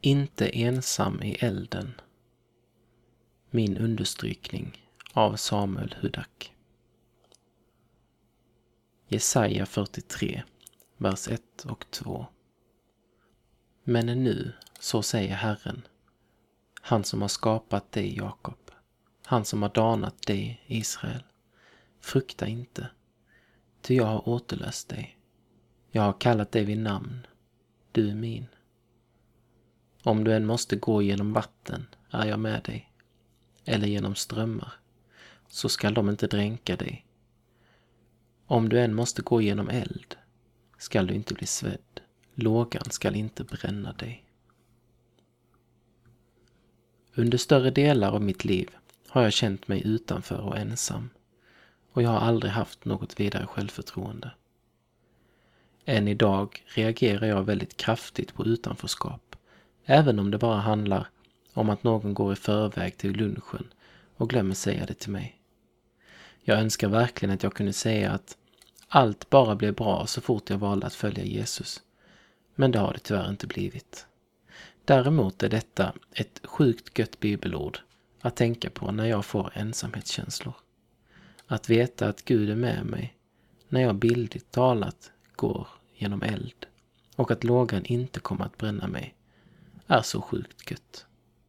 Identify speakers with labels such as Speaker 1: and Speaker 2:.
Speaker 1: Inte ensam i elden. Min understrykning av Samuel Hudak. Jesaja 43, vers 1 och 2. Men nu, så säger Herren, han som har skapat dig, Jakob, han som har danat dig, Israel. Frukta inte, ty jag har återlöst dig. Jag har kallat dig vid namn, du är min. Om du än måste gå genom vatten är jag med dig, eller genom strömmar, så skall de inte dränka dig. Om du än måste gå genom eld skall du inte bli svedd, lågan skall inte bränna dig. Under större delar av mitt liv har jag känt mig utanför och ensam och jag har aldrig haft något vidare självförtroende. Än idag reagerar jag väldigt kraftigt på utanförskap, även om det bara handlar om att någon går i förväg till lunchen och glömmer säga det till mig. Jag önskar verkligen att jag kunde säga att allt bara blev bra så fort jag valde att följa Jesus. Men det har det tyvärr inte blivit. Däremot är detta ett sjukt gött bibelord att tänka på när jag får ensamhetskänslor. Att veta att Gud är med mig när jag bildligt talat går genom eld och att lågan inte kommer att bränna mig är så sjukt gött.